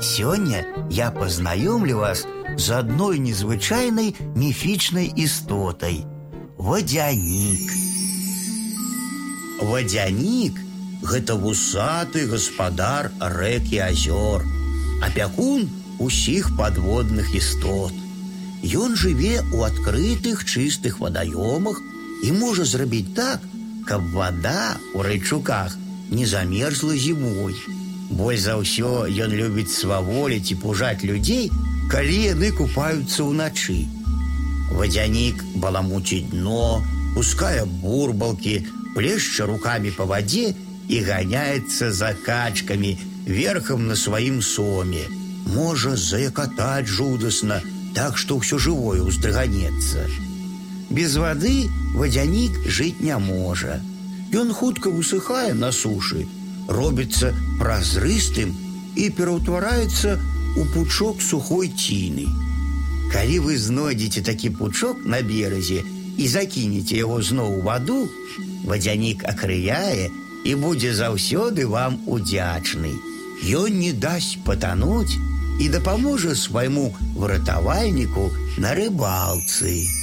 Сегодня я познакомлю вас з одной незвычайной мифичной истотой – водяник. Водяник – гэта вусаты гаспадар рэк і азёр, апякун усіх падводных істот. Ён жыве ў адкрытых чыстых вадаёмах і можа зрабіць так, каб вода ў рэчуках не замерзла зімой. Больш за ўсё ён любіць сваволіць і пужаць людзей, калі яны купаюцца ўначы. Вадзянік баламуціць дно, пускае бурбалкі, плешча руками по ваде і ганяецца за качкамі верхам на сваім соме. Можа заякатаць жудасна, так што ўсё жывое ўздрыганецца. Без вады вадзянік жыць не можа. Ён хутка высыхае на сушы, робіцца празрыстым і пераўтвараецца у пучок сухой ціны. Калі вы знойдзеце такі пучок на беразе і закінеце яго зноў у ваду, вадзянік акрыяе і будзе заўсёды вам удзячны. Ён не дасць патануць і дапаможа свайму выратавальніку на рыбалцы.